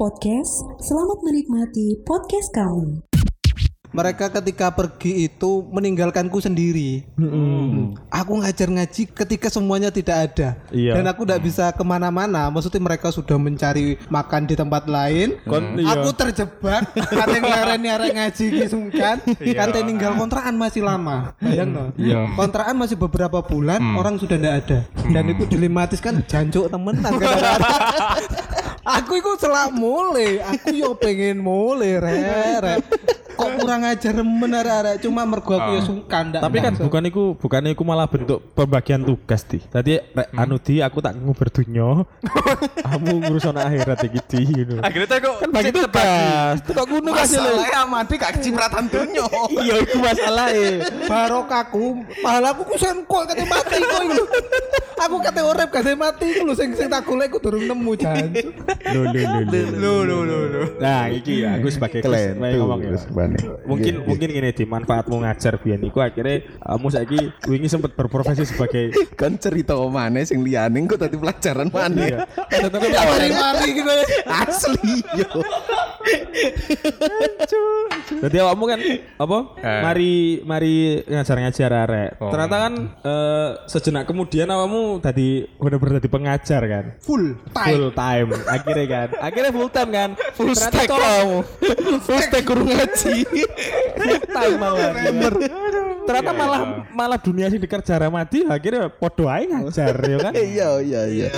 Podcast, selamat menikmati podcast kami. mereka ketika pergi itu meninggalkanku sendiri. Aku ngajar ngaji ketika semuanya tidak ada. Iya. Dan aku tidak bisa ke mana-mana. Maksudnya mereka sudah mencari makan di tempat lain. Kon- iya. Aku terjebak. Kata ngelareni arek ngaji sungkan. Kata ninggal kontrakan masih lama. Bayang no? Iya. Kontrakan masih beberapa bulan. Orang sudah tidak ada. Dan itu dilematis kan jancuk temenan. aku itu selak mulai. Aku yo pengen mulai re. Kok kurang ajar remen arek-arek cuma mergo aku ya sungkan ndak Tapi kan bukan iku, bukan iku malah bentuk pembagian tugas di. Tadi rek anu di aku tak nguber dunya. Kamu ngurus ana akhirat iki di ngono. Akhirnya kok Kan bagi tugas. Kok ngono kasih le. Masalahnya amati gak kecipratan dunia. Iya iku masalahe. barokahku pahalaku ku sengkol kate mati kok iku. Aku kate urip kate mati iku lho sing sing tak golek ku durung nemu jan. Lho lho lho lho. Lu lu lu lu. Nah, iki ya aku sebagai Chris, ngomong ya. Mungkin mungkin gini di manfaatmu ngajar biyen iku akhirnya kamu saiki wingi sempat berprofesi sebagai kan cerita mana sing liyane kok tadi pelajaran mana Mari-mari gitu. asli yo Jadi awakmu kan apa? Eh. Mari mari ngajar-ngajar arek. Oh. Ternyata kan eh, sejenak kemudian awakmu tadi bener-bener jadi pengajar kan. Full time. Full time. Akhirnya kan. Akhirnya full time kan. full Ternyata stack kamu full stack guru ngaji full time malah. Bener. Ternyata malah malah dunia sing dikerja Ramadi akhirnya podo ae ngajar ya kan. iya iya iya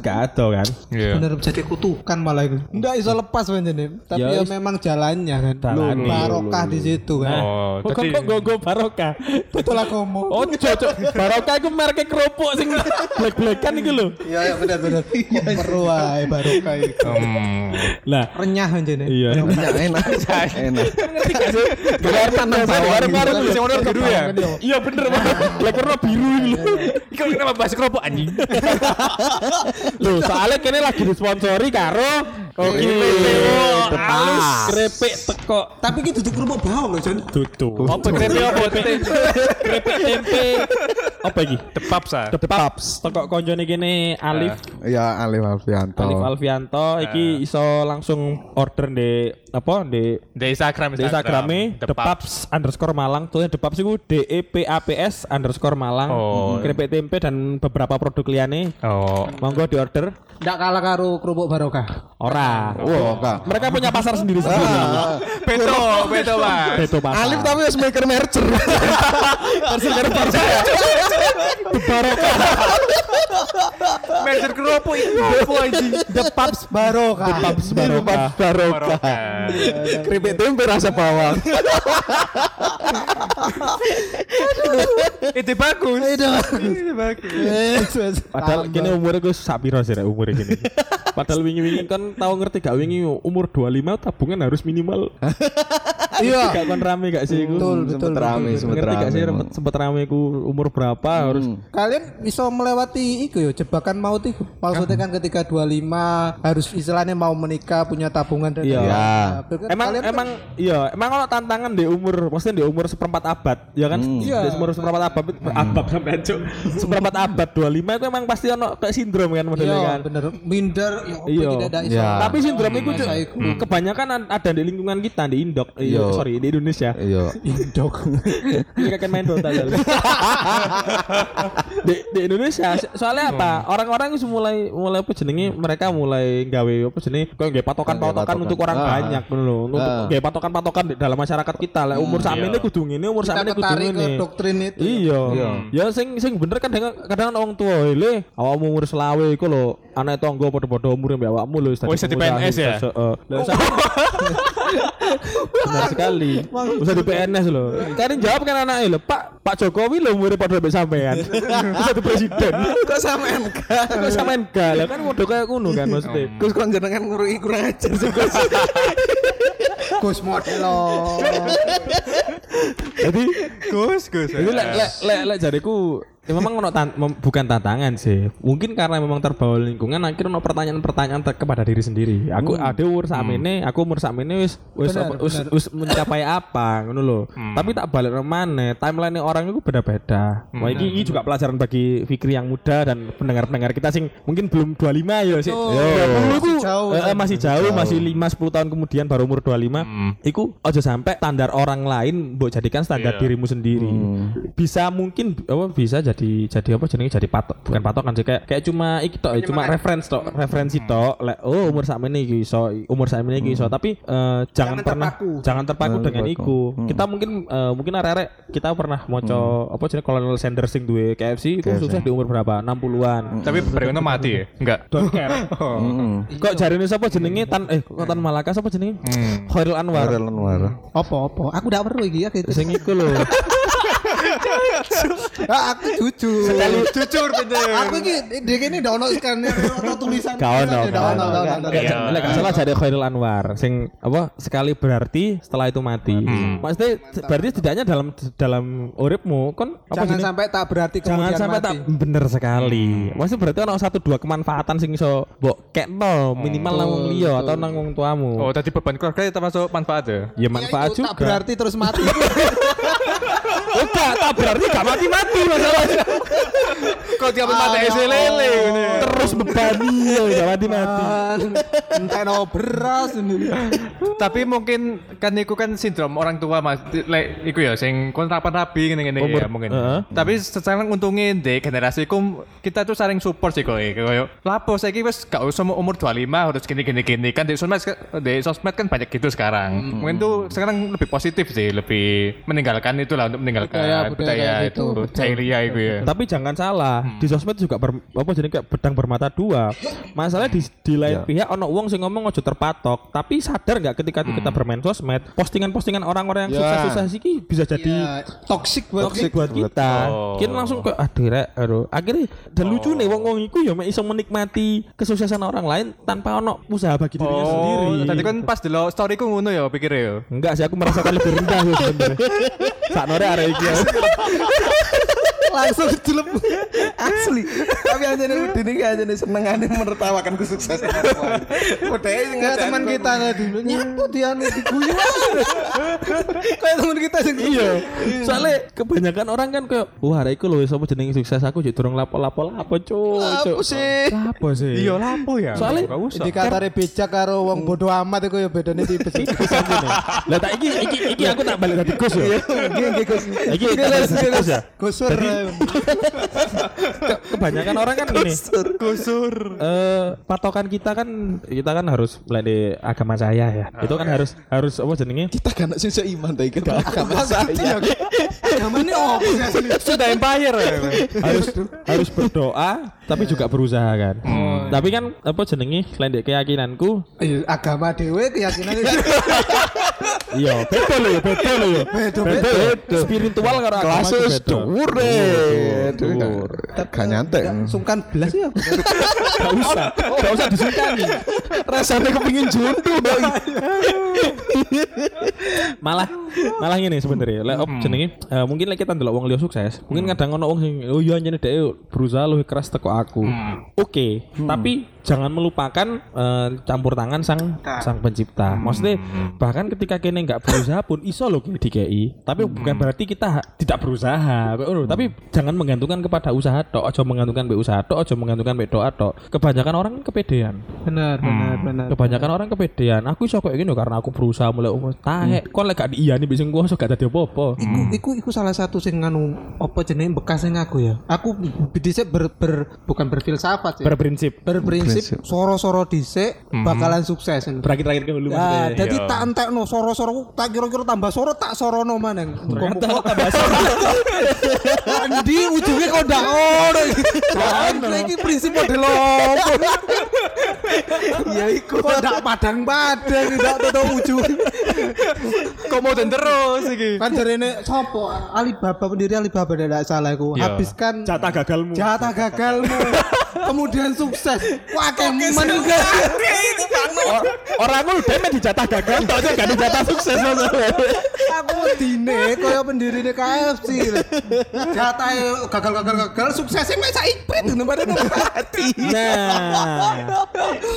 Gak ada kan. Iya. Bener jadi kutukan malah itu. Enggak iso lepas panjenengan. Tapi Ya, ya, is- memang jalannya kan. Jalani. Barokah di situ kan. Oh, Kok tadi- kok gogo barokah. Betul aku ngomong. Oh, cocok. Barokah iku merek kerupuk sing black-blackan iku lho. Iya ya benar benar. Perlu barokah itu. Hmm. Lah, Renyah panjenengan. iya. enak enak enak Ngerti gak sih? Gelar tanam gitu. tuh Yang warna biru ya? Iya bener banget. Lah karena biru ini. Kau kenapa bahas kerupuk anjing? Loh, soalnya kene lagi disponsori karo Oke, halus krepek teko Tapi gitu di kerupuk bawang loh Jon. tutu. Apa krepek apa tempe? Krepek tempe. Apa iki? Tepap sa. Depaps. Teko koncone kene Alif. Ya Alif Alfianto Alif Alfianto iki iso langsung order di apa di Di Instagram di Instagramnya Depaps underscore Malang. Tuh Depaps itu D E P A P S underscore Malang. Oh. keripik tempe dan beberapa produk liane Oh. monggo di order Enggak kalah karo kerupuk barokah. ora. Wah, kak. mereka punya pasar sendiri sendiri. Beto, beto mas. itu pasar. Alif tapi harus maker merger. Merger karo Merger kerupuk itu apa anjing? The Paps Barokah. Depaps barokah barokah keripik tempe rasa bawang Itu bagus. Itu bagus. padahal kini umurnya gue sapiro sih Rek, umurnya gini padahal wingi-wingi kan tahu ngerti gak wingi umur 25 tabungan harus minimal Iya. gak kon rame gak sih iku? Betul, betul. sempet rame sempet ngerti gak sih rame sempet, sempet rame ku umur berapa harus Kalian bisa melewati itu ya jebakan maut itu. Maksudnya kan ketika 25 harus istilahnya mau menikah punya tabungan dan Iya. Nah, berarti emang kan- emang iya emang kalau tantangan di umur maksudnya di umur seperempat abad ya kan Iya. di umur seperempat abad abad sampai cuk seperempat abad 25 itu emang pasti ono kayak sindrom kan modelnya Iya, kan bener. Minder ya apa Iya. tidak ada. Iya. tapi sindrom iku. kebanyakan an- ada di lingkungan kita di Indok iya, Iya. sorry di Indonesia iya Indok. ini kakek main Dota di, di Indonesia soalnya apa orang-orang itu mulai mulai apa jenenge mereka mulai gawe apa jenenge kok gawe patokan-patokan patokan. untuk orang Ah. banyak lho untuk Ah. gawe patokan-patokan di dalam masyarakat kita lah umur sakmene kudu ngene umur Kita sakmene kudu ketarik ke ngene doktrin itu. Iya. Ya sing sing bener kan kadang kadang orang tua le awakmu umur selawe iku lho anak tangga padha-padha umur mbek awakmu lho dadi Oh, pengusaha, PNS ya? sa- Benar sekali. Usah di PNS loh. Kan jawab kan anaknya lho, Pak Pak Jokowi lho umure padha mbek sampean. Terus jadi presiden. kok sampean kan Kok sampean gak lah kan modho kayak ngono kan maksudnya. Gus kon jenengan ngurui kurang ajar sih Gus. Gus model loh. Jadi Gus, Gus. Jadi lek lek lek lek jariku Ya memang ono tan- bukan tantangan sih. Mungkin karena memang terbawa lingkungan akhirnya ono pertanyaan-pertanyaan ter- kepada diri sendiri. Aku ada umur sakmene, aku umur sakmene wis wis Benar, wis wis mencapai apa ngono lho. Tapi tak balik mana timeline orang itu beda-beda. Wah ini, ini juga pelajaran bagi Fikri yang muda dan pendengar-pendengar kita sing mungkin belum 25 ya sih. Oh, Yo. masih jauh. Eh, eh, masih jauh, masih 5 10 tahun kemudian baru umur 25. Iku aja sampai standar orang lain mbok jadikan standar Iya. dirimu sendiri. Bisa mungkin apa bisa jadi jadi apa jenenge jadi patok bukan patokan sih kayak kayak cuma iki tok cuma reference tok referensi tok lek oh umur sakmene iki iso umur sakmene iki iso tapi eh, jangan, Jangan pernah terpaku. jangan terpaku Jangan dengan terpaku. iku. Kita mungkin eh, mungkin arek-arek kita pernah maca apa jenenge Colonel Sanders sing duwe KFC itu sukses di umur berapa? 60-an. Tapi Brewono mati ya? Enggak. Kok jarine sapa jenenge tan eh kok tan Malaka sapa jenenge? Khairul Anwar. Warel Anwar. Apa apa? Aku ndak perlu iki ya gitu. Sing iku lho. Ah, aku jujur. Jujur bener. Aku iki dek ini ndak ono atau tulisan. Gak ono, Ndak gak ono, ono. ndak ono. Lek salah jadi Khairul Anwar sing apa sekali berarti setelah itu mati. Maksudnya berarti setidaknya dalam dalam uripmu kon apa Jangan sampai tak berarti Jangan kemudian sampai mati. tak bener sekali. Maksudnya berarti ono satu dua kemanfaatan sing iso mbok kekno minimal nang wong liya atau nang wong tuamu. Oh, tadi beban keluarga itu termasuk manfaat ya? Ya Ya, manfaat itu juga. Tak berarti terus mati. Enggak, tak berarti gak mati-mati masalahnya. Kok tiap mata ese lele ini. Terus bebani ya gak mati-mati. Entah no beras ini. Tapi mungkin kan iku kan sindrom orang tua Mas. Lek iku ya sing kon rapi ngene-ngene ya mungkin. Tapi sekarang untungnya di generasi ku kita tuh saling support sih kowe. Koyo lapo saiki wis gak usah umur 25 harus gini gini gini kan di sosmed di sosmed kan banyak gitu sekarang. Mungkin tuh sekarang lebih positif sih, lebih meninggalkan itulah untuk meninggalkan Budaya- budaya budaya kayak itu, gitu, jahiliyah itu ya. Tapi jangan salah, di sosmed juga ber, apa jadi kayak pedang bermata dua. Masalahnya di, di lain pihak ono wong sing ngomong ojo terpatok, tapi sadar nggak ketika kita bermain sosmed, postingan-postingan orang-orang yang Ya. sukses-sukses sih bisa jadi Ya, toxic buat toxic buat kita. Oh. Kita langsung kayak aduh rek, aduh. Akhirnya dan lucu nih wong-wong iku ya mek iso menikmati kesuksesan orang lain tanpa ono usaha bagi dirinya sendiri. Oh, tadi kan pas dulu storyku ngono ya pikir ya. Enggak sih aku merasakan lebih rendah sih sebenarnya. Sak nore arek iki. ya. langsung jelek Asli. Tapi aja nih ini aja nih senengane menertawakan kesuksesan. Udah kayak teman kita nggak dulu nyapu dia nih diguyu kayak teman kita sing Iya. Soalnya kebanyakan orang kan kayak wah arek iku lho sapa jenenge sukses aku jadi durung lapo-lapo lapo cuk. Cuk. sih? Lapo sih? Iya lapo ya. Soalnya- Nggak usah. indikatornya becak karo wong bodoh amat itu ya bedanya tipis Lah tak iki iki iki aku tak balik tadi Gus ya. Iki iki. Iki tak balik tadi Ya. Kebanyakan orang kan gini. Kusur. Eh patokan kita kan kita kan harus mulai di agama saya ya. Itu kan harus harus apa jenenge? Kita kan sing seiman ta iki. Agama Saya. Agama ini apa sih? Sudah empire ya. harus harus berdoa tapi juga berusaha kan. Tapi kan apa jenenge selain dari keyakinanku Iya, agama dewe keyakinan Iya, beda loh, beda loh. Beda, beda. Spiritual karo agama Kelas itu wis beda. dhuwur deh. Dhuwur. Gak nyantek. sungkan belas ya. Gak usah, gak usah disukani. Rasanya kepingin juntu. Malah malah ngene sebenarnya. Lek op jenenge eh, mungkin lek kita ndelok wong liya sukses, mungkin kadang ono wong sing oh iya anjene dhek berusaha luwih keras teko aku. Oke, tapi jangan melupakan eh, campur tangan sang sang pencipta. Maksudnya bahkan ketika kene nggak berusaha pun iso loh di KI. Tapi bukan berarti kita tidak berusaha. Tapi jangan menggantungkan kepada usaha tok, aja menggantungkan be usaha tok, aja menggantungkan be doa tok. Kebanyakan orang kepedean. Benar, benar, benar. Kebanyakan orang kepedean. Aku iso kayak gini karena aku berusaha mulai umur. Tahe, kon lek gak diiyani bisa gua iso gak dadi apa-apa. Iku, iku, iku salah satu sing nganu apa jenenge bekas sing aku ya. Aku dhisik ber, ber, bukan berfilsafat sih. Berprinsip. berprinsip soro-soro dhisik bakalan sukses. Terakhir-terakhir ke dulu Nah, maksudnya. jadi tak entekno soro-soro ku tak kira-kira tambah soro tak sorono maneng. Ternyata tambah soro. Di ujungnya kok ndak ono iki. Nah, iki prinsip model opo? Ya iku kok ndak padang-padang ndak tutup ujung. Kok mau terus iki. Kan jarene sopo Alibaba pendiri Alibaba ndak salah iku. Iya. Habiskan Jatah gagalmu. jatah gagalmu. Kemudian sukses. Wah, meninggal. Orang lu demen dijatah gagal, tok aja gak dijatah sukses maksudnya. aku wedine kaya pendiri KFC. Jatahe gagal-gagal-gagal suksesnya mek saiprit ngono pada mati. Nah,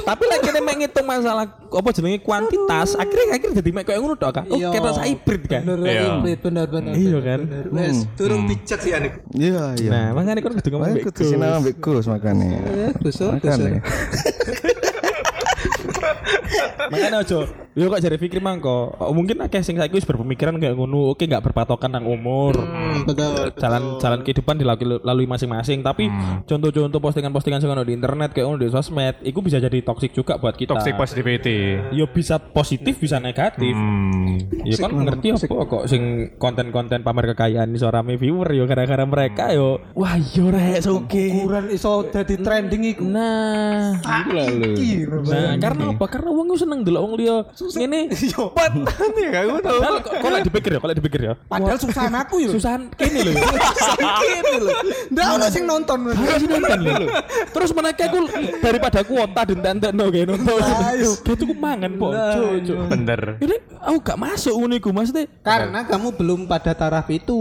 tapi lagi nek mek ngitung masalah apa jenenge kuantitas, akhirnya akhirnya jadi mek koyo ngono tok kan. Oh, Iya. ketok hybrid kan. Bener Iya. hybrid bener bener. Iya kan. Wes, durung bijak sih ane. Iya, iya. Nah, makanya kan kudu ngomong mbek kudu sinau ambek Gus makanya. Eh, besok besok. Makanya. Aja. Yo kok jare Fikri mangko. Oh, mungkin akeh sing saiki wis berpemikiran kayak ngono. Oke, enggak berpatokan nang umur. Betul. Jalan jalan kehidupan dilalui lalui masing-masing. Tapi contoh-contoh postingan-postingan sing ono di internet kayak ono di sosmed, itu bisa jadi toksik juga buat kita. Toxic positivity. Yo bisa positif bisa negatif. Hmm. Ya kan ngerti apa kok sing konten-konten pamer kekayaan iso rame viewer yo gara-gara mereka yo. Wah, yo rek soge. Ukuran iso dadi trending iku. Nah, nah karena apa? Karena wong ku seneng delok wong liya ngene. Pantan ya kamu tahu. Padahal kok kok lek dipikir ya, kok lek dipikir ya. Padahal susah aku yo. Susahan kene lho. Kene lho. Ndak ono sing nonton. Harus nonton lho. Terus mereka aku daripada kuota dentek-dentekno kayak nonton. Ayo, gitu ku mangan po. Cuk. Bener. Ini aku gak masuk ngono iku maksudnya. Karena kamu belum pada taraf itu.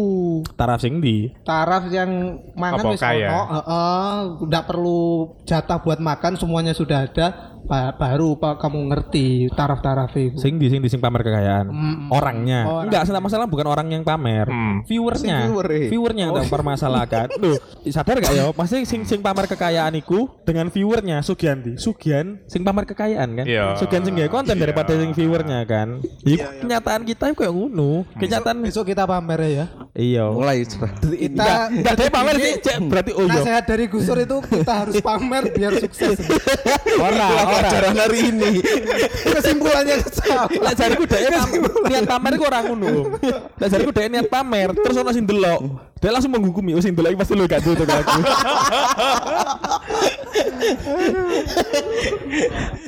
Taraf sing di. Taraf yang mangan wis kaya? ono, heeh, ndak perlu jatah buat makan semuanya sudah ada. Ba- baru Pak kamu ngerti taraf-taraf itu. Sing di sing di sing pamer kekayaan. Orangnya. Orang. Enggak, sebenarnya masalah bukan orang yang pamer. Viewersnya. Sing viewer, eh. Viewernya yang mempermasalahkan. Loh, sadar gak ya? Pasti sing sing pamer kekayaan iku dengan viewernya Sugianti. Sugian sing pamer kekayaan kan. Iya. Sugian sing konten daripada sing viewernya kan. Iku kenyataan kita kayak ngono. Kenyataan Besok kita pamer ya. iya. Mulai. Kita Enggak ada pamer sih, berarti oh iya. Nasihat dari Gusur itu kita harus pamer biar sukses. Ora. Pelajaran hari ini. Kesimpulannya sama. Lek jariku dhek niat pamer iku ora ngono. Lek jariku dhek niat pamer, terus ono sing delok. Dhek langsung menghukumi, oh sing delok iki pasti lu gak tutup aku.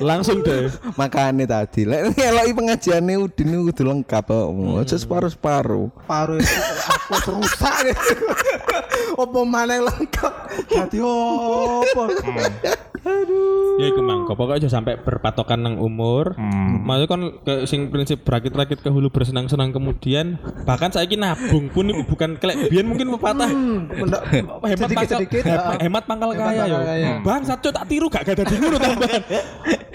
langsung deh. Makanya tadi, lek ngeloki pengajiannya Udin itu kudu lengkap kok. Aja separuh-separuh. Paru itu aku rusak mana yang lengkap? Jadi apa? Ya iku mang, pokoknya aja sampai berpatokan nang umur. Maksudnya kan ke sing prinsip berakit-rakit ke hulu bersenang-senang kemudian bahkan saiki nabung pun itu bukan kelek biyen mungkin pepatah hemat pangkal hemat, hemat pangkal kaya yo. kaya. Bang satu tak tiru gak gak dadi ngono tambahan.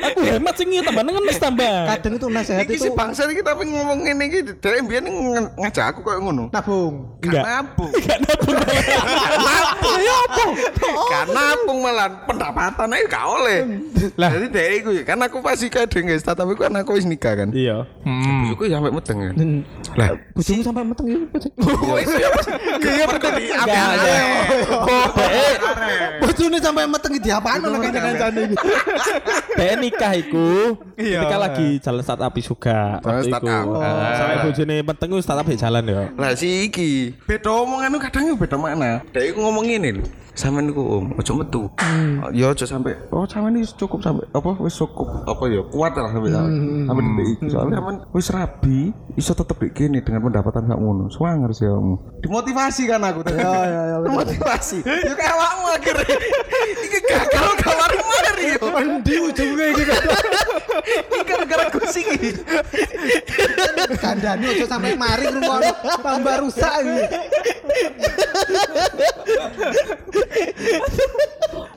Aku hemat sing iya tambah ngenes tambah. Kadang itu nasihat Iki itu si bangsa iki tapi ngomong ngene iki dari mbiyen nge- ngajak aku koyo ngono. nabung. Enggak. Nabung. Gak nabung. Nabung ya apa? Kan malah pendapatan aja gak oleh. Lah jadi dari iku ya, kan aku pasti kadang guys, tapi kan aku wis nikah kan. Iya. Bujuku sampai meteng kan. Lah, Bojomu sampai meteng ya. wis ya. Iya betul di apa Oh, eh, Bojone sampai meteng di apaan ana kancane iki. Dek nikah iku ketika lagi jalan startup juga startup. Eh, Sampai bojone meteng startup jalan ya. Lah si iki beda omongan kadang beda makna. Dia iku ngomong ngene lho. Sampeyan niku om, ojo metu. Ya ojo sampai oh sampeyan wis cukup sampai apa wis cukup apa ya kuat lah sampai sampai detik iki. Soalnya sampeyan wis rabi iso tetep kayak gini dengan pendapatan gak ngono. Swanger sih kamu. Dimotivasi kan aku. Ya ya ya. Dimotivasi. Ya kayak awakmu akhirnya. Iki gagal kamar mari yo. Endi ujungnya iki Iki gara-gara kusik iki. Kandani ojo sampai mari ngrungokno tambah rusak iki.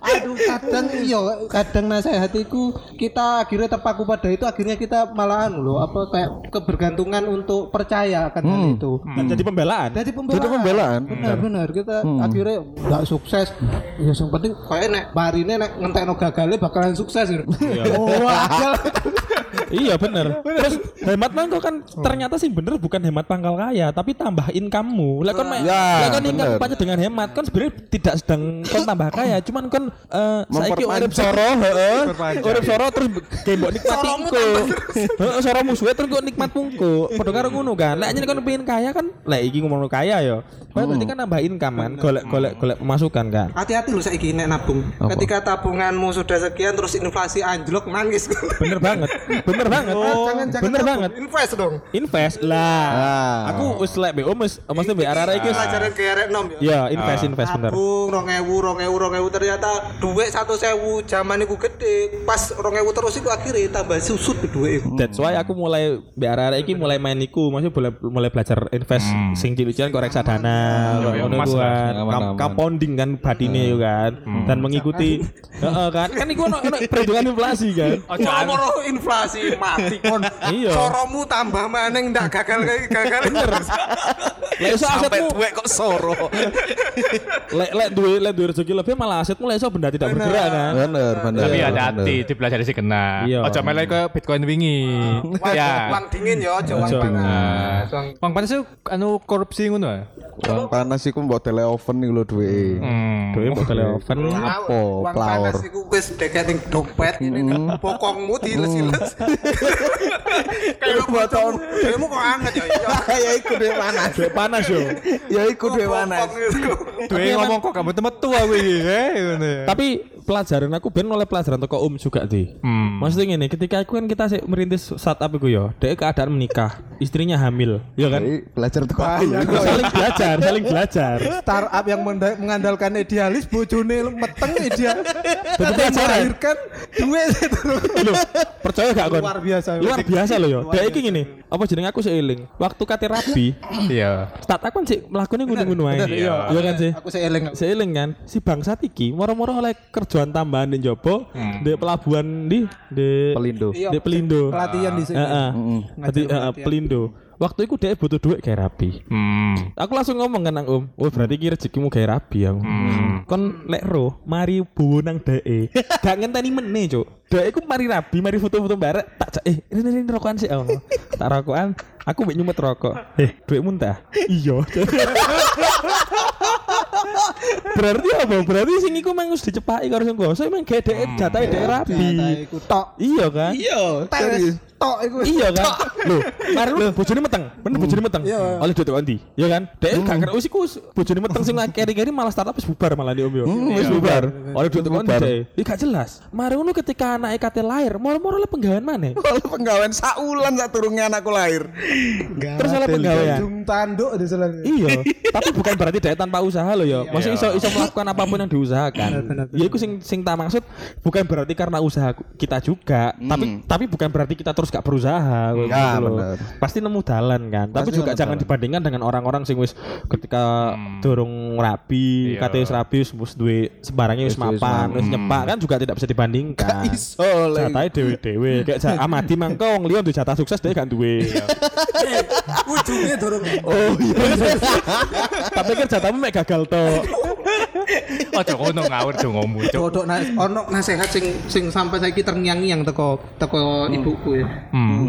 Aduh kadang iya kadang nasihatiku kita akhirnya terpaku pada itu akhirnya kita malahan loh apa kayak kebergantungan untuk percaya akan hal itu. Dan jadi pembelaan. Jadi pembelaan. Jadi pembelaan. Benar benar kita akhirnya nggak sukses. Ya yang penting kayak nek barine nek ngentekno gagalnya bakalan sukses gitu. Oh. iya bener. Terus hemat mangko kan ternyata sih bener bukan hemat pangkal kaya, tapi tambah income-mu. Lah kan Ya, lah kan income bener. dengan hemat kan sebenarnya tidak sedang kon tambah kaya, cuman kan eh saiki urip soro, heeh. Urip soro terus kayak mbok nikmati engko. Heeh, soro musuhnya terus kok nikmat mungko. Padha karo ngono kan. Lah nyene kan pengen kaya kan, lah iki ngomong kaya ya. Berarti kan nambah income kan, golek-golek golek pemasukan kan. Hati-hati loh saiki nek nabung. Ketika tabunganmu sudah sekian terus inflasi anjlok nangis. Bener banget. Bener banget. Jangan jangan bener banget. Invest dong. Invest lah. Ah. Aku wis lek BO mes mesti mbek arek iki. Pelajaran ke arek nom ya. Ya, invest invest bener. Rong ewu, rong ewu ternyata duit satu sewu zaman iku gede. Pas rong ewu terus iku akhirnya tambah susut ke duit iku. That's why aku mulai mbek arek iki mulai main iku, maksudnya mulai mulai belajar invest sing cilik-cilik kok reksadana, kok ngono emas ku lah. kan. Kan badine yo kan. Dan mengikuti heeh kan. Kan iku ono perhitungan inflasi kan. Ojo aneh. Inflasi mati kon. Iya. Soromu tambah maneng ndak gagal kayak gagal terus. Lek iso asetmu duit kok soro. lek lek duwe lek duwe rezeki lebih malah asetmu lek iso benda tidak bergerak kan. Bener, bener. Tapi bener. hati-hati dipelajari sih kena. Iya. Ojo melek ke Bitcoin wingi. Ya. Uang dingin ya, aja uang Ojo. panas. Uang Bang panas itu anu korupsi ngono ya? Uang panas iku mbok tele oven iki lho duwe. Hmm. Duwe botol oven. Apa? Uang Plaur. panas iku wis deket ning dompet ngene pokongmu diles-iles. Kayak botol. Kamu kok anget ya? Iya. Ya iku duwe panas. Duwe panas yo. Ya iku duwe panas. Duwe ngomong kok kamu temet tua gue ya. Tapi pelajaran aku ben oleh pelajaran toko Om juga di. Hmm. Maksudnya gini, ketika aku kan kita sih merintis startup itu ya, dia keadaan menikah, istrinya hamil, ya kan? Jadi belajar tuh aku. saling belajar, saling belajar. Startup yang mengandalkan idealis bojone meteng ideal. Pelajaran. melahirkan duit Loh, percaya gak kon? Luar biasa. Luar biasa loh ya. Dia iki gini, apa jeneng aku seiling. Waktu kate rabi, Iya. startup kan sih melakukannya gunung-gunung aja. Iya. Iya kan sih? Aku seeling. Seiling kan, si bangsat iki moro-moro oleh kerjaan tambahan di Jopo, di pelabuhan di di Pelindo. di Pelindo. Pelatihan di sini. Heeh. Heeh, Pelindo. Waktu itu dia butuh duit kayak rapi. Hmm. Aku langsung ngomong kan Om, oh berarti kira rezekimu kayak rabi aku. Kon lek ro, mari bowo nang DE. Gak ngenteni meneh, Cuk. DE ku mari rabi, mari foto-foto barek, tak cak eh ini ini rokokan sih aku. Tak rokokan, aku mbek nyumet rokok. Eh, duit muntah. Iya. berarti apa? Berarti sing iku mang wis dicepaki karo sing gosok emang gak DE jatahe rabi. Iku tok. Iya kan? Iya, tok iku. Iya kan? Loh, mari lu bojone meteng. Bener bojone meteng. Iya. Oleh duit kondi. Iya kan? Dek gak ngerti wis iku bojone meteng sing keri-keri malah startup wis bubar malah Om yo. Wis bubar. Oleh duit kondi. Iki gak jelas. Mari ngono ketika anake kate lahir, moro-moro le penggawean maneh. Kalau penggawean saulan sak turunnya anakku lahir. Terus oleh. Jum tanduk di. Iya, tapi bukan berarti dia tanpa usaha loh ya. Maksudnya iso iso melakukan apa pun yang diusahakan. Ya itu sing sing tak maksud bukan berarti karena usaha kita juga, tapi tapi bukan berarti kita terus gak berusaha Ya, gitu loh. bener. Pasti nemu dalan kan. Tapi Pasti juga nemu jangan dalan. dibandingkan dengan orang-orang sing wis ketika durung rapi, Iya. kate wis rapi wis wis duwe sembarangnya wis mapan, wis nyepak kan juga tidak bisa dibandingkan. iso, Le. Jatahe dewe-dewe. Kayak amati mangko wong liya duwe jatah sukses dia gak duwe. Ujungnya dorong. Oh iya. Tapi kan jatahmu mek gagal to. Ojo ngono ngawur dong ngomong. Dodok na ono nasehat sing sing sampai saiki terngiang-ngiang teko teko ibuku ya.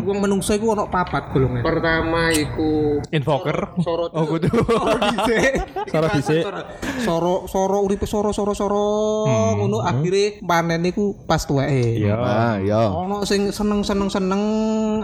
Wong menungso iku ono papat golongan. Pertama iku Invoker. soro Oh kudu. Soro dhisik. Soro soro uripe soro soro soro ngono akhire panen iku pas tuweke. Iya. Ah, ya. Ono sing seneng seneng seneng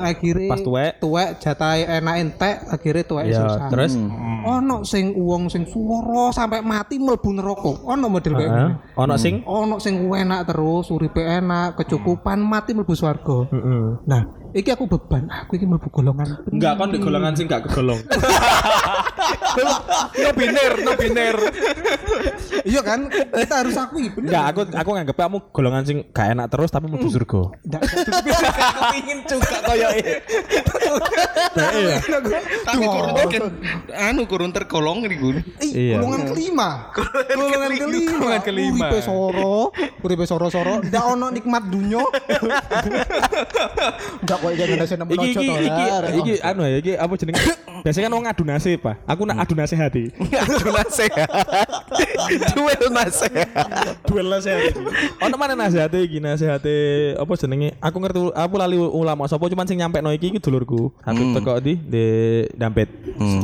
akhire Pas tuwek. tuwek jatahe enak entek akhire tuweke Ya, susah. terus ono sing uang sing suara sampai mati mlebu neraka. Ono model kayak ngono. ono sing Ono sing enak terus, uripe enak, kecukupan, mati mlebu swarga. Heeh. Nah, iki aku beban. Aku iki mlebu golongan. Enggak kon di golongan sing gak kegolong. No biner, no biner. Iya kan? Kita harus akui. Bener. Enggak, aku aku nganggep kamu golongan sing gak enak terus tapi mlebu surga. Nggak. Kepingin juga koyo Iya. Tapi kurun anu kurun tergolong iku. Ih, Iya. golongan kelima. Golongan kelima. Golongan kelima. Uripe soro, uripe soro-soro, ndak ono nikmat dunya. Ndak kok iki Indonesia nemu Iki iki iki iki anu ya iki apa jenenge? Biasanya kan wong adu nasib, Pak. Aku nak adu nasihati. Aduh nasehat. Duel nasehat. Duel nasihat. Ono mana nasihate iki nasihate apa jenenge? Aku ngerti aku lali ulama sapa cuman sing nyampe no iki iki dulurku. Aku teko di di dampet.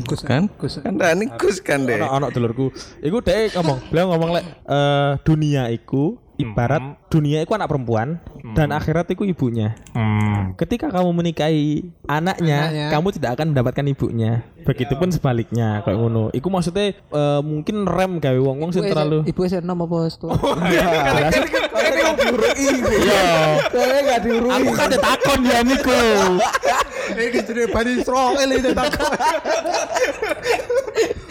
Gus kan? Kan Dani Gus kan deh. Ono ono dulurku. Iku dhek ngomong, beliau ngomong lek eh, dunia iku ibarat dunia itu anak perempuan dan akhirat itu ibunya. Hmm. Ketika kamu menikahi anaknya, Anaknya. kamu tidak akan mendapatkan ibunya. Begitupun sebaliknya kayak ngono. Iku maksudnya eh, mungkin rem gawe wong-wong sing terlalu Ibu saya enam apa setua? Jelas. Saya enggak diurungi. Aku kan ada takon ya niku. Iki jenenge Bani Israel itu takon.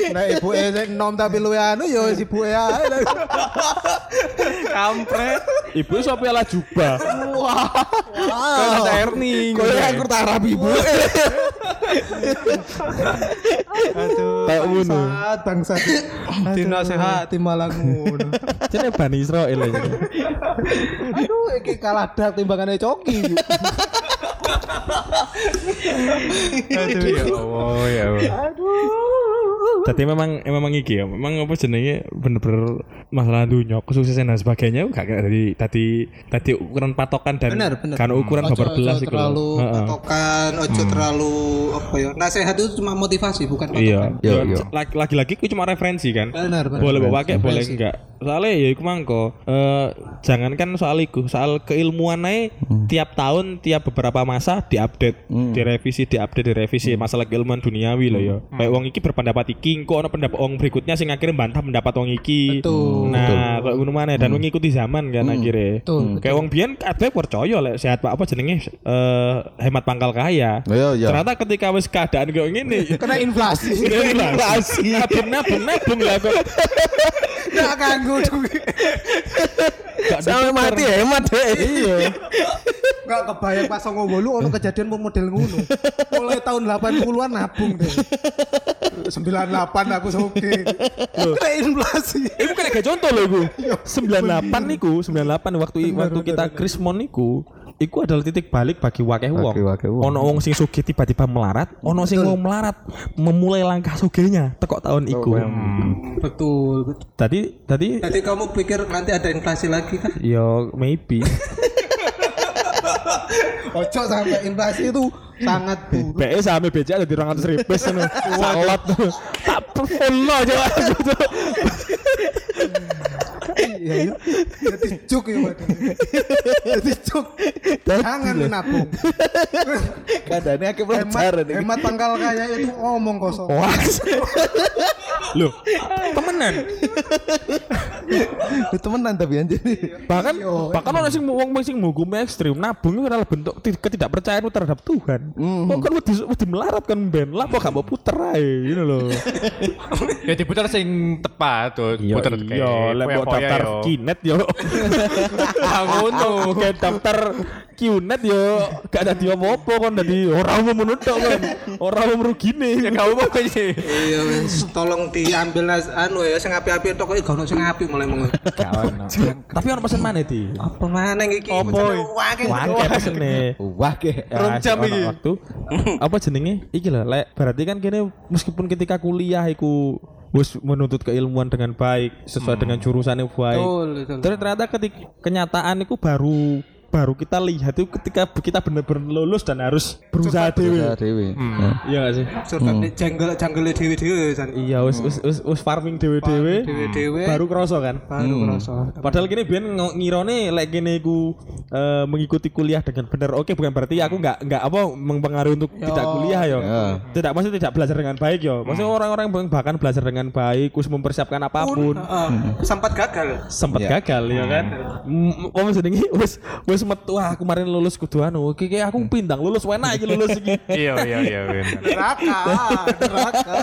Nah, ibu e sing enom tapi luwe anu ya si ibu e ae. Kampret. Ibu sapa ala jubah. Wah. Kan ada Erning. Kowe aku tak harap ibu. Aduh. Kayak ngono. Bangsat, bangsat. Dina sehat malah ngono. Jenenge Bani Israel ini. Aduh, iki kalah dak timbangane coki. Aduh ya Allah ya Allah. Tapi memang memang iki ya, memang apa jenenge bener-bener masalah dunia kesuksesan dan sebagainya gak kayak tadi tadi tadi ukuran patokan dan Bener, bener. kan ukuran Ojo- babar belas iku lho. terlalu Heeh. patokan, ojo terlalu apa ya. Nasihat itu cuma motivasi bukan patokan. Iya, Yo, Dan yo. lagi- lagi-lagi itu cuma referensi kan. Benar, benar. Boleh bawa pakai, boleh enggak. Soalnya ya iku mangko. Eh jangankan soal iku, soal keilmuan ae tiap tahun, tiap beberapa masa diupdate, direvisi, diupdate, direvisi masalah keilmuan duniawi loh ya. Kayak wong iki berpendapat iki, kok ono pendapat wong berikutnya sing akhirnya bantah pendapat wong iki. Betul. Nah, kayak ngono maneh dan mengikuti zaman kan akhirnya. Betul, Kayak wong biyen kabeh percaya lek sehat Pak apa jenenge eh hemat pangkal kaya. Iya, iya. Ternyata ketika wis keadaan kayak gini Kena inflasi. inflasi nabung nabung nabung lah kok Enggak ganggu duit. Sampai mati hemat deh. iya Enggak kebayang pas songo bolu ono kejadian mau model ngono. Mulai tahun 80-an nabung deh. 98 aku soge. Kena inflasi. itu kan kayak contoh loh gue 98 niku 98 waktu waktu kita Krismon niku Iku adalah titik balik bagi wakeh wong. Ono wong sing sugih tiba-tiba melarat, ono sing wong melarat memulai langkah sugihnya tekok tahun iku. Betul, betul. Tadi tadi Jadi kamu pikir nanti ada inflasi lagi kan? yo maybe Ojo sampai inflasi itu sangat buruk. BE sampe BCA ada di 200 ribu ngono. Salat tuh. Tak full aja. Iya, iya. Jadi cuk ya. Jadi cuk. Jangan nabung. Kadane akeh Hemat, pelajaran iki. hemat pangkal kaya itu omong kosong. Wah. Loh, temenan. Temenan tapi anjir. bahkan bahkan orang sing wong sing hukum ekstrim nabung itu adalah bentuk ti- ketidakpercayaanmu terhadap Tuhan. Kok kan wedi wedi melarat kan ben. Lah kok gak mau puter ae gitu loh. Ya diputar sing tepat tuh. Iya, Puter iya, lek mau daftar kinet yo. ngono. Kayak daftar Qnet yo gak ada dia apa-apa kon dadi ora mau menutuk kan. Ora mau merugine. Ya gak apa sih. Iya, wis tolong diambil nas anu ya sing api-api tok iki gak ono sing api mulai mung. Tapi ono pesen mana di? Apa maneh iki? Apa? Wake. Wake pesene. Ke. Ya, jam iki. waktu apa jenenge iki lho lek berarti kan kene meskipun ketika kuliah iku wis menuntut keilmuan dengan baik sesuai dengan jurusan yang baik. Betul, betul. terus ternyata ketika kenyataan itu baru baru kita lihat itu ketika kita benar-benar lulus dan harus berusaha dewe Ya dewe. iya gak sih Surtan janggel janggele dhewe-dhewe san. iya wis wis wis, wis farming dewe-dewe Dhewe-dhewe baru kerasa kan baru ngerasa. Padahal gini biar ngirone lek gini ku eh, mengikuti kuliah dengan benar. Oke, bukan berarti aku nggak nggak apa mempengaruhi untuk tidak kuliah yo. Tidak maksudnya tidak belajar dengan baik yo. Maksudnya orang-orang yang bahkan belajar dengan baik, kus mempersiapkan apa pun, Heeh, sempat gagal. sempat gagal ya kan. Mm, Apa jenenge wis wis metu ah kemarin lulus kudu anu. Oke, kayak aku pindang lulus enak iki lulus iki. Iya iya iya bener. Neraka, neraka.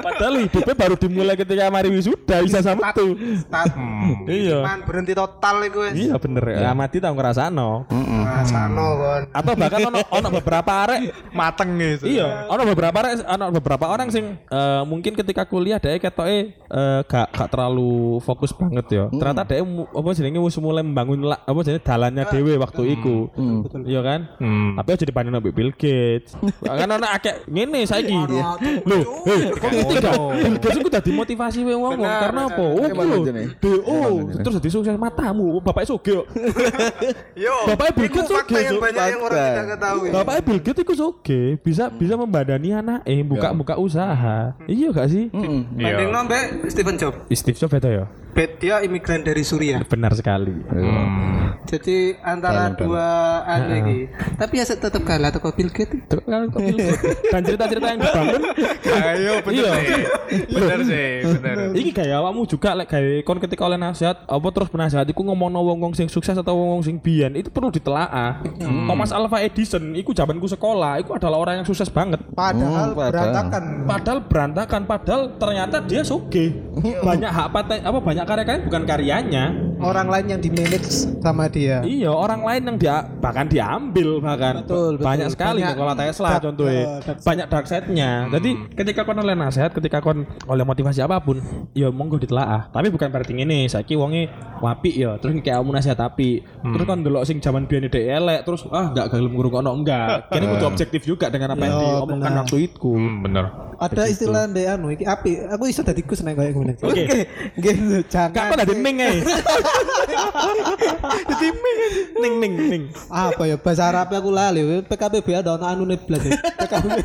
Padahal hidupnya baru dimulai ketika mari wisuda bisa sama tuh. Start. Iya. Man berhenti total iku wis. Iya bener. Ya mati tau ngerasano. Rasano kon. Atau bahkan ono ono beberapa arek Mateng gitu. Iya, ono beberapa orang, ono beberapa orang sing eh, mungkin ketika kuliah dia ketoke eh, gak gak terlalu fokus banget ya. Ternyata mu- apa jenenge wis mulai membangun apa jenenge dalannya dhewe waktu iku. Iya kan? Tapi aja dibanding ambek Bill Gates. kan ono akeh ngene saiki. Loh, hei, kok ngerti gak? Bill Gates iku dadi motivasi wong wong karena apa? Oh, lho. DO terus dadi sukses matamu. Bapaknya sugih kok. Yo. Bapaknya Bill Iku Gates Cuk. banyak yang orang tidak ketahui. Bapaknya Bill Gates itu oke, bisa bisa membadani anak eh buka buka usaha. Iya gak sih? Banding nombe Stephen Jobs. Steve Jobs beda ya. Bet dia imigran dari Suriah. Benar sekali. Jadi antara dua anu iki. Tapi ya tetap kalah toko Bill Gates. Kan? Dan cerita-cerita yang dibangun Ayo bener Iya. sih. Bener sih, bener. Iki kayak awakmu juga lek gawe kon ketika oleh nasihat apa terus penasehat iku ngomongno wong-wong sing sukses atau wong-wong sing biyen itu perlu ditelaah. Thomas Alva Edison iku zamanku sekolah iku adalah orang yang sukses banget. Padahal Hmm, padahal. berantakan. Padahal berantakan padahal ternyata dia suge. Banyak hak paten apa banyak karya-karya bukan karyanya. Orang lain yang di manage sama dia. Iya, orang lain yang dia bahkan diambil bahkan Betul, betul. banyak sekali Banyak Nikola Tesla dark- contohnya. dark banyak dark side-nya. Jadi ketika kon oleh nasihat, ketika kon oleh motivasi apa pun, ya monggo ditelaah. Tapi bukan berarti ngene, saiki wonge wapi ya, terus kayak kamu nasihat tapi terus kon delok sing zaman biyen dhek elek, terus ah enggak gelem ngrungokno enggak. Kene kudu objektif juga dengan apa yang diomongkan waktu itu. Hmm, bener. Ada istilah ndek anu iki api. Aku iso dadi kus nek koyo ngono. Oke. Nggih, Gak jangan. kok dadi ning ae. Dadi ning ning ning ning. apa ya bahasa Arab aku lali. PKPBA ada ono anune blas ya. PKB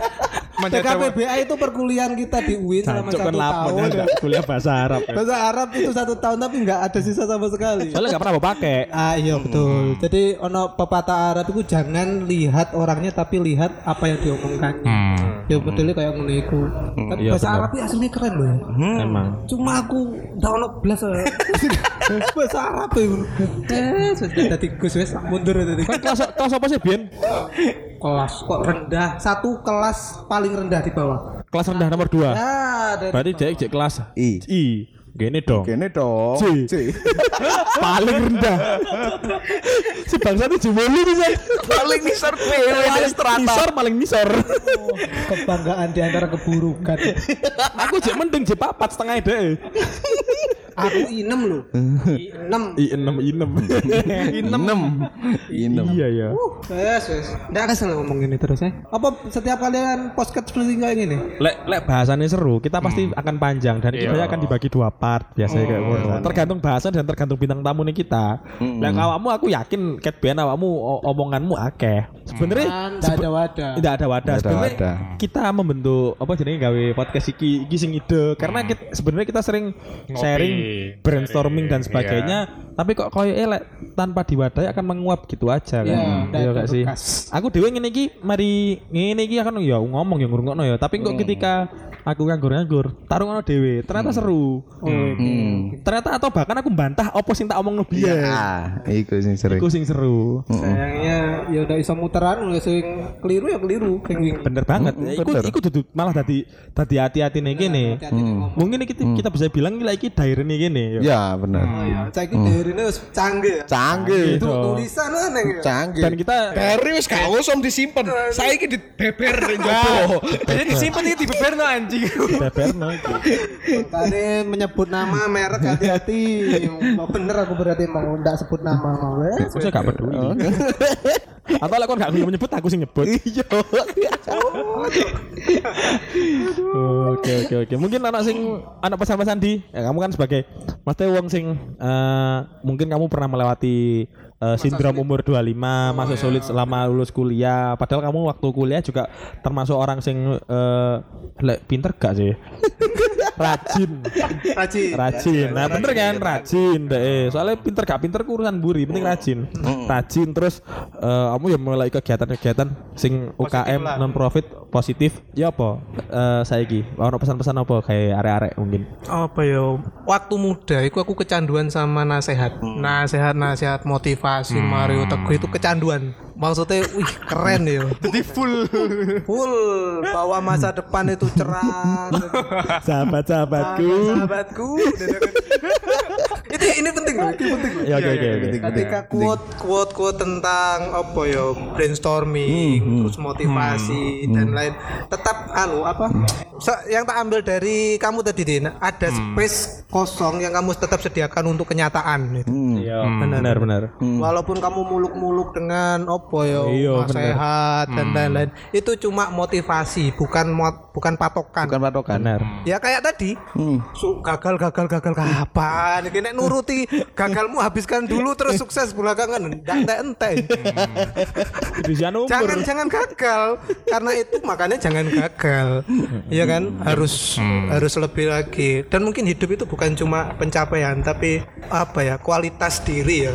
PKPBA itu perkuliahan kita di UIN selama satu tahun enggak kuliah bahasa Arab. ya. bahasa Arab itu satu tahun tapi nggak ada sisa sama sekali Soalnya enggak pernah mau pakai. ah iya betul jadi ono pepatah Arab itu jangan lihat orangnya tapi lihat apa yang diomongkannya ya betul kayak ngono iku tapi iya bahasa. Arab itu aslinya keren loh ya Emang. cuma aku ndak ono blas ya. bahasa Arab itu eh sudah tadi Gus wes mundur tadi Kan kelas kelas apa sih, Bian? kelas kok rendah satu kelas paling rendah di bawah Kelas rendah nomor 2. ah dari Berarti Jek Jek kelas I. I. Gini dong. Gini dong. C. C. Paling rendah. si bangsa itu jemoli bisa. Paling nisor dewe Paling nisor paling nisor. kebanggaan di antara keburukan Aku jek mending jek papat setengah deh. Aku inem loh inem I enam i enam. Enam. Enam. Iya ya. Wes, wes. Nggak kesel ngomong ini terus ya. Apa setiap kalian podcast seperti kayak gini? Lek lek bahasannya seru, kita pasti akan panjang dan itu Iya. akan dibagi dua part biasanya kayak ngono. Tergantung bahasan dan tergantung bintang tamu nih kita. Yang awakmu aku yakin ket ben awakmu omonganmu akeh. Sebenarnya Nggak ada wadah. tidak ada wadah. Sebenarnya kita membentuk apa jenenge gawe podcast iki iki sing ide karena kita, sebenarnya kita sering sharing brainstorming dan sebagainya tapi kok koyo elek tanpa diwadai akan menguap gitu aja kan. Iya, nggak Iya ada gak sih? Aku dhewe ngene iki mari ngene iki akan ya ngomong ya ngurungokno ya tapi kok ketika aku nganggur-nganggur tarung ono dhewe ternyata seru. Hmm. Ternyata atau bahkan aku bantah opo sing tak omongno biyen. Ah, iku sing sering. Iku sing seru. Sayangnya ya udah iso muteran ya sing keliru ya keliru. Bener banget. Mm, Iku bener. iku dudu malah dadi dadi hati-hati nih gini. Mungkin kita, kita bisa bilang iki daerah nih gini. Ya, benar. Saya kira ini wis canggih ya. Canggih. Itu tulisan aneh ya. Canggih. Dan kita Dari wis gak usum disimpen. Saiki dibeber yo. Jadi disimpan iki dibeberno anjing. Beberno iki. Tadi menyebut nama merek hati-hati. Mau bener aku berarti mau ndak sebut nama mau. Sih gak peduli. Atau lek kon gak gelem nyebut aku sing nyebut. Iya. Oke oke oke. Mungkin anak sing anak pesan-pesan di ya, kamu kan sebagai Mas Teh wong sing eh, mungkin kamu pernah melewati eh, sindrom umur 25, masa sulit selama lulus kuliah. Padahal kamu waktu kuliah juga termasuk orang sing eh lek pinter gak sih? rajin. Rajin. Rajin. Nah, bener kan? Rajin deh. Soalnya pinter gak pinter urusan buri, penting rajin. Rajin terus eh, kamu ya mulai kegiatan-kegiatan sing UKM non profit positif. Ya apa? Eh saiki ono pesan-pesan apa kayak arek-arek mungkin. apa ya waktu muda itu aku kecanduan sama nasihat nasihat nasihat motivasi Mario Teguh itu kecanduan maksudnya wih keren ya. Jadi full. Full bahwa masa depan itu cerah. Sahabat-sahabatku. sahabatku itu ini penting loh. Ini penting loh. Ya oke oke oke. ketika quote quote quote tentang apa ya brainstorming terus motivasi dan lain tetap anu apa se- yang tak ambil dari kamu tadi Din ada space kosong yang kamu tetap sediakan untuk kenyataan gitu. Iya, benar benar. walaupun kamu muluk-muluk dengan apa ya Iya, nasihat dan lain-lain itu cuma motivasi bukan mot- bukan patokan. Bukan patokan. Benar. Ya kayak tadi, su- gagal gagal gagal kapan? Ini nek nuruti gagalmu habiskan dulu terus sukses belakangan. Ente. Bisa umur. Jangan jangan gagal karena itu makanya jangan gagal. ya kan harus harus lebih lagi dan mungkin hidup itu bukan cuma pencapaian tapi apa ya kualitas diri ya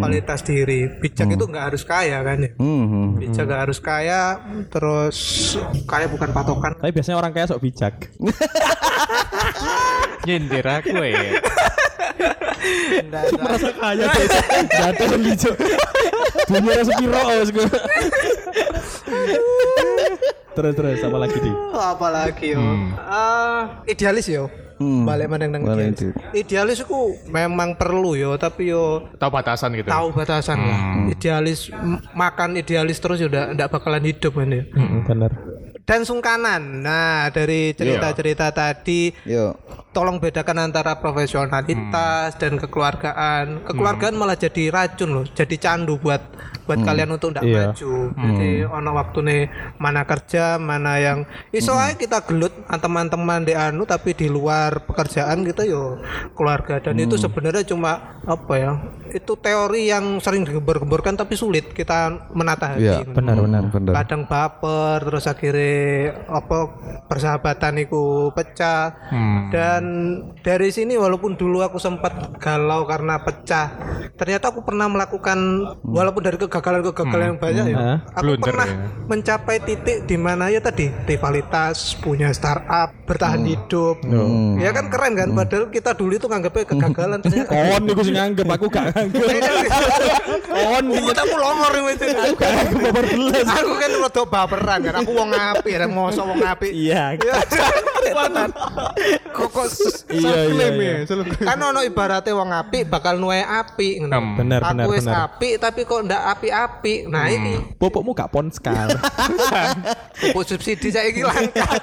kualitas diri bijak itu nggak harus kaya kan ya Hmm. bijak nggak harus kaya terus kaya bukan patokan Tapi biasanya orang kaya sok bijak. Nyindir aku ya. Merasa kaya deh. Jatuh lijo. Dunia rasa piro gue. Terus terus apa lagi di? Oh, apalagi yo Ah, idealis yo Hmm. balik mandang nang Balik idealis idealis itu memang perlu yo tapi yo Tahu batasan gitu. tahu batasan lah idealis makan idealis terus ya udah ndak bakalan hidup kan ya Bener. Dan sungkanan. Nah dari cerita-cerita tadi Yo. tolong bedakan antara profesionalitas dan kekeluargaan. Kekeluargaan malah jadi racun loh jadi candu buat buat kalian untuk ndak Iya. maju. Jadi ono waktu nih mana kerja mana yang iso aja kita gelut teman-teman di anu tapi di luar pekerjaan kita yo keluarga. Dan itu sebenarnya cuma apa ya itu teori yang sering digembar-gemborkan tapi sulit kita menata hati. Iya, Benar benar. Bener. kadang baper terus akhirnya apa persahabatan itu pecah. Dan dari sini walaupun dulu aku sempat galau karena pecah ternyata aku pernah melakukan walaupun dari kegagalan-kegagalan yang banyak ya Hah? aku Blunder pernah ya. mencapai titik di mana ya tadi rivalitas punya startup bertahan hidup ya kan keren kan padahal kita dulu itu nganggapnya kegagalan ternyata Kon niku sing nganggep aku gak nganggep. Kon Iya, aku longor itu aku gak nganggep babar belas. aku kan rada baperan kan aku wong apik kan mosok wong apik Iya. kok kok Iya iya. iya. kan ono ibaratnya wong apik bakal nuwe apik ngono. Benar benar Aku wis apik tapi kok ndak apik-apik. Nah ini Popokmu gak ponskal. pupuk subsidi saya ini langka.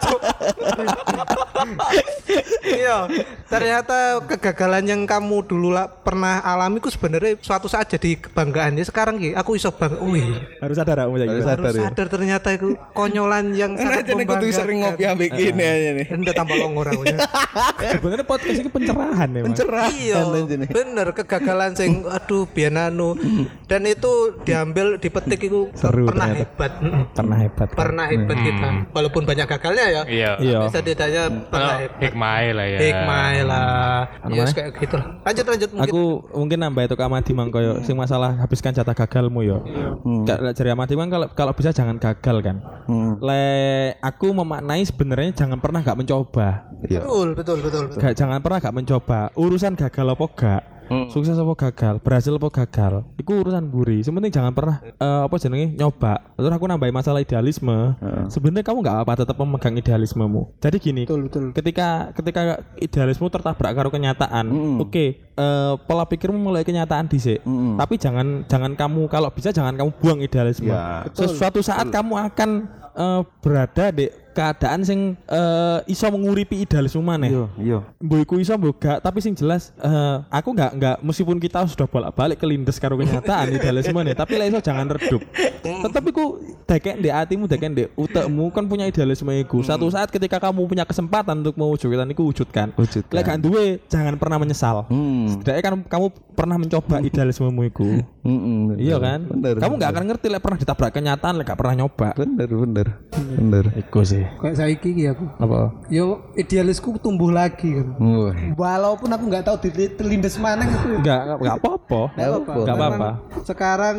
Iya, ternyata kegagalan yang kamu dulu lah pernah alami ku sebenarnya suatu saat jadi kebanggaan ya sekarang ki aku iso bangga. Wih, Harus sadar aku saiki. harus sadar ternyata itu konyolan yang sangat Aja nih kudu sering ngopi membanggakan. ambek gini aja nih. Enda tambah longor aku ya. Sebenarnya podcast ini pencerahan ya. Mas. iya bener kegagalan sing aduh biyen anu dan itu diambil dipetik itu Seru pernah ternyata. hebat. Pernah hebat. pernah hebat kita walaupun banyak gagalnya ya Iya. Iya. tapi setidaknya pernah Oh, hebat hikmah lah ya. hikmah lah ya kayak gitu lah lanjut lanjut mungkin Aku mungkin nambah itu ke Amadi mang koyo sing masalah habiskan jatah gagalmu yo. Gak lek jari Amadi mang kalau kalau bisa jangan gagal kan. Le aku memaknai sebenarnya jangan pernah gak mencoba. betul betul betul, betul. Gak jangan pernah gak mencoba. Urusan gagal apa gak? Sukses apa gagal, berhasil apa gagal, itu urusan buri. Sementing jangan pernah eh, apa jenenge? Nyoba. Terus aku nambahin masalah idealisme. Sebenarnya kamu nggak apa tetap memegang idealismemu. Jadi gini, betul betul. ketika ketika idealismu tertabrak karo kenyataan oke eh, pola pikirmu mulai kenyataan dhisik. Tapi jangan jangan kamu kalau bisa jangan kamu buang idealisme. Ya. sesuatu saat kamu akan eh, berada di keadaan sing eh, iso menguripi idealisme maneh. Mbok iku iso mbok gak, tapi sing jelas eh, aku nggak nggak meskipun kita sudah bolak-balik kelindes karo kenyataan idealisme nih, tapi lah iso jangan redup. Tetapi ku dekek di hatimu, dekek di utekmu kan punya idealisme iku. Satu saat ketika kamu punya kesempatan untuk mewujudkan itu wujudkan. Wujudkan. Lek gak duwe jangan pernah menyesal. Hmm. Setidaknya kan kamu pernah mencoba idealismemu iku. Bener. Iya kan? Bener. kamu nggak akan ngerti lek pernah ditabrak kenyataan, lek gak pernah nyoba. Bener, bener. Bener. Iku sih. kayak saiki iki aku Apa? yo idealisku tumbuh lagi kan walaupun aku nggak tahu di telindes mana gitu Enggak, enggak apa-apa. Nggak apa-apa. Enggak apa-apa. Memang Sekarang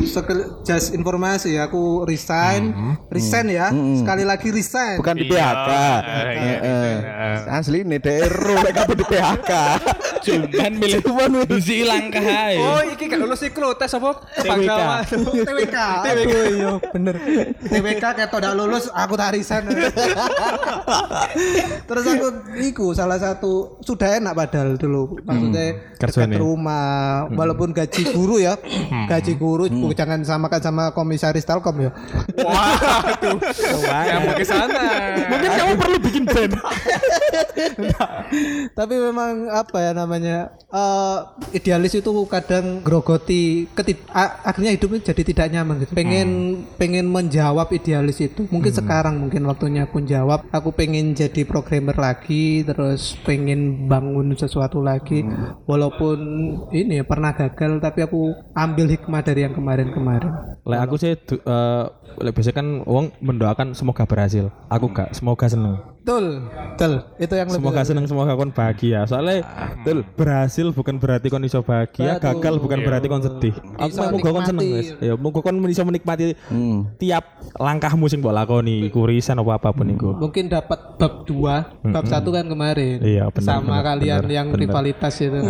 sekel- just informasi ya, aku resign, resign ya. Sekali lagi resign. Bukan di Iya, PHK. iya, iya, Heeh. Asli nih DRU lek kabeh di PHK. Cuman milih bisi langkah ae. Oh, iki gak lulus iklo tes apa? Kebangsaan. TWK. Aduh iya bener. TWK ketok udah lulus, aku tak resign. Terus aku iku salah satu sudah enak padahal dulu. Maksudnya Kerjanya. dekat rumah, walaupun gaji guru ya, gaji guru jangan samakan sama komisaris Telkom ya. Yang mau ke sana. Mungkin kamu perlu bikin band. Tapi memang apa ya namanya eh, idealis itu kadang grogoti ketid akhirnya hidupnya jadi tidak nyaman gitu. Pengen pengen menjawab idealis itu. Mungkin sekarang mungkin waktunya aku jawab. Aku pengen jadi programmer lagi, terus pengen bangun sesuatu lagi. Walaupun ini ya, pernah gagal, tapi aku ambil hikmah dari yang kemarin-kemarin. Lek aku sih du- eh, biasanya kan wong mendoakan semoga berhasil. Aku gak, semoga seneng. Betul, betul. Itu yang lebih Semoga seneng, semoga kon bahagia. Soalnya betul berhasil bukan berarti kon iso bahagia, Betul. gagal bukan berarti kon sedih. Aku mau muga kon seneng guys. Ya muga kon iso menikmati tiap langkahmu sing mbok lakoni, iku riset apa apa pun iku. mungkin dapat bab 2 bab satu kan kemarin Iya, benar, sama benar, kalian benar, yang benar. rivalitas itu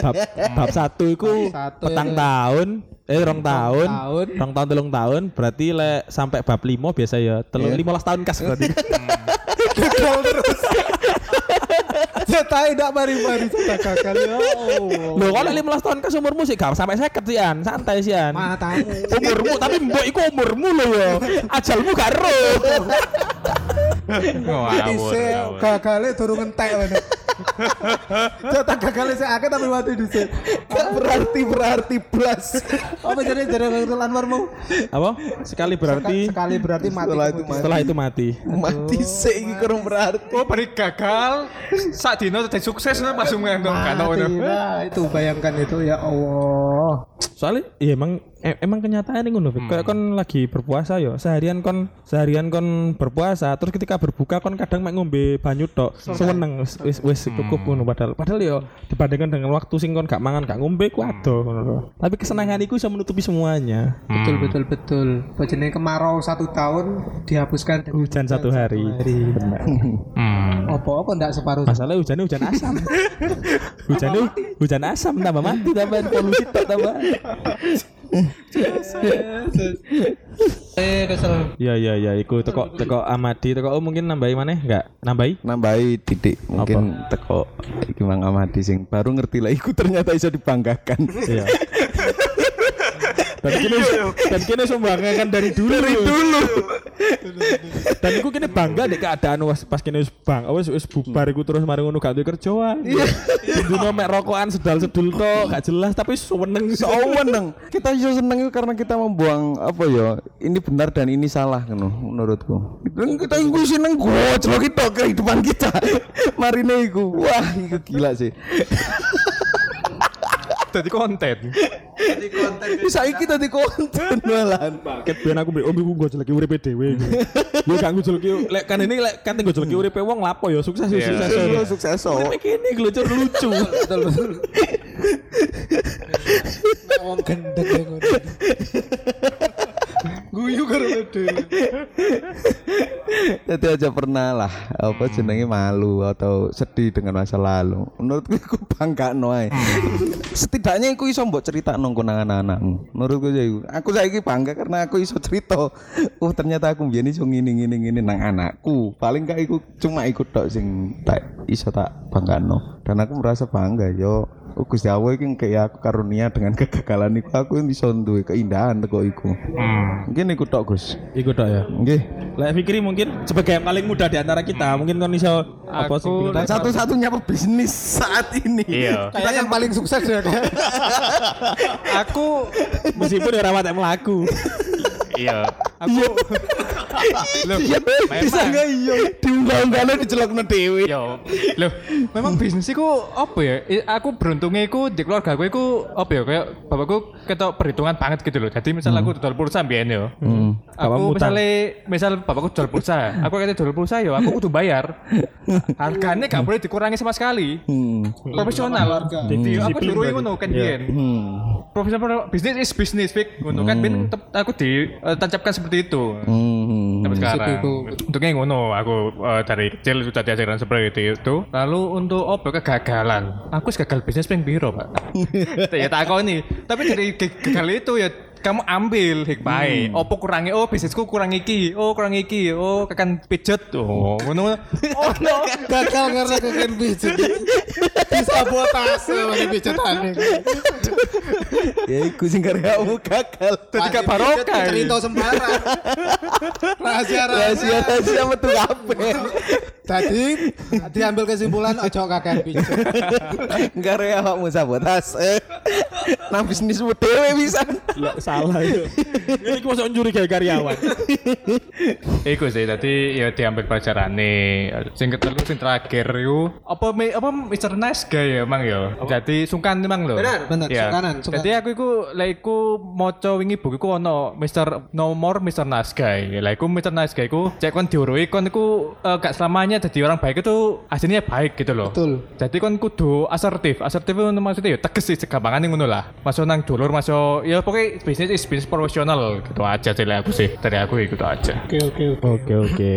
bab bab satu iku satu petang ya. tahun eh rong tahun tahun. rong tahun telung tahun berarti lek sampai bab limo biasa ya telung lima tahun kas berarti gagal terus. Cetai tidak mari-mari gagal ya Allah. Loh kalau lima tahun kas umurmu sih gak sampai seket sih an santai sih an matamu umurmu tapi mbok iku umurmu lho yo ajalmu gak ero. Ise gagalnya durung entek bener. Cetak gagalnya saya akeh tapi mati dhisik. Gak berarti berarti plus. Apa jadi jadi Bang Anwarmu? apa sekali berarti Sekali berarti mati. Setelah itu kemudian. setelah itu mati Mati sih iki kurang berarti. Oh, bari gagal. Saat dino tadi sukses langsung ngendong kan Mati. Nah, itu bayangkan itu ya Allah. soalnya ya emang e- emang kenyataan ini ngono Fik. kayak kon lagi berpuasa yo. Seharian kon seharian kon berpuasa terus ketika berbuka kon kadang mek ngombe banyu tok seneng wis wis wis cukup ngono. Padahal padahal yo dibandingkan dengan waktu sing kon gak mangan gak ngombe ku ngono. Lho. tapi kesenangan iku bisa menutupi semuanya. Betul betul betul. Bajene kemarau satu tahun dihapuskan dengan hujan satu hari. benar Apa-apa ndak separuh. masalahnya hujannya hujan asam. Hujannya hujan asam tambah mati tambah polusi tambah Eh, kesel. Iya iya iya, iku teko teko Amadi teko oh, mungkin nambahi mana? Enggak, nambahi? nambahi titik mungkin teko iki Mang Amadi sing baru ngerti lah iku ternyata bisa dibanggakan. Iya. Dan kini dan kini membanggakan dari dulu dari dulu dan iku kini bangga deh keadaan was pas kini bang wis wis bubar iku terus mari ngono gak kerjaan dino mek rokokan sedal sedul tok gak jelas tapi seneng Seweneng. Kita iso seneng itu karena kita membuang apa ya? Ini benar dan ini salah ngono menurutku. Dan kita iku seneng gojlok itu kehidupan kita. Marine iku. Wah, iku gila sih. Jadi konten. Bisa iki tadi konten malan. Ket ben aku mbek om iku gojol lagi uripe dhewe. Yo gak gojol lagi lek kan ini lek kan gojol lagi uripe wong lapo ya sukses ya sukses. Sukses sukses so. Uripe kene lucu lucu. Betul betul. Wong gendeng ngono. Guyu karo. Jadi aja pernah lah apa jenenge malu atau sedih dengan masa lalu. Menurutku iku bangga noe. Setidaknya iku iso mbok cerita nang anak-anakmu. Menurutku ya iku. Aku saiki bangga karena aku iso cerita. Oh ternyata aku mbiyen iso ngene ngene ngene nang anakku. Paling gak iku cuma ikut tok sing tak iso tak banggano. Dan aku merasa bangga yo. Oh, Gusti Allah iki kayak aku karunia dengan kegagalan iku aku iso duwe keindahan teko iku. Mungkin iku tok Gus. Iku tok ya. Nggih. Lek Fikri mungkin sebagai yang paling muda di antara kita, mungkin kan iso apa sih? Satu-satunya pebisnis saat ini. Iya. Kayak yang paling sukses ya kan. Aku Meskipun ya rawat melaku. iya. Aku Loh, Bisa memang nggak iya? Diunggah-unggahnya dicelokno dewe. Yo, loh, memang bisnis iku apa ya? Aku beruntungnya iku di keluarga aku iku apa ya? Kayak bapakku ketok perhitungan banget gitu loh. Jadi misal aku dodol pulsa mbiyen yo. Bapakmu Aku misalnya misal bapakku jual pulsa, aku kata jual pulsa yo, aku kudu bayar. Harganya gak boleh dikurangi sama sekali. Hmm. Profesional. Jadi aku suruh ngono kan biyen. Hmm. Profesional bisnis is bisnis fik ngono kan ben aku ditancapkan seperti itu. Hmm. Sampai sekarang. itu. Untuknya ngono, aku eh, dari kecil sudah diajarkan seperti itu. Lalu untuk apa kegagalan? Aku gagal bisnis ping piro, Pak? ya tak nih. Tapi dari gagal itu ya kamu ambil hikmahnya. Opo kurangi? Oh, bisnisku kurang iki. Oh, kurang iki. Oh, kakan pijet. Oh, ngono. Oh, no. Gagal karena keken pijit. Disabotase oleh pijetane. Ya iku sing karyamu gagal. Jadi gak barokah. Cerita sembarang. rahasia rahasia. Rahasia metu kabeh. Jadi diambil kesimpulan ojo kakek pincuk. Karya awakmu sabotase. Nang bisnismu dhewe bisa. Lah salah itu. Ini aku masuk nyuri kayak karyawan. Iku sih tadi ya diambil pelajaran nih. Sing ketelu sing terakhir iku apa apa Mr. Nice Guy ya emang ya. Jadi sungkan emang lho. Benar, benar, Ya. Sungkan. Jadi aku iku lek iku maca wingi buku iku ono Mr. No More Mr. Nice Guy. Lah iku Mr. Nice Guy iku cek kon diurui kon iku eh, gak selamanya jadi orang baik itu aslinya baik gitu loh. Betul. Jadi kon kudu asertif. Asertif itu maksudnya ya tegas sih segampangan ngono lah. Masuk nang dulur masuk ya pokoknya bisnis is bisnis profesional gitu aja sih lah aku sih. Dari aku gitu aja. Oke oke oke. Oke oke.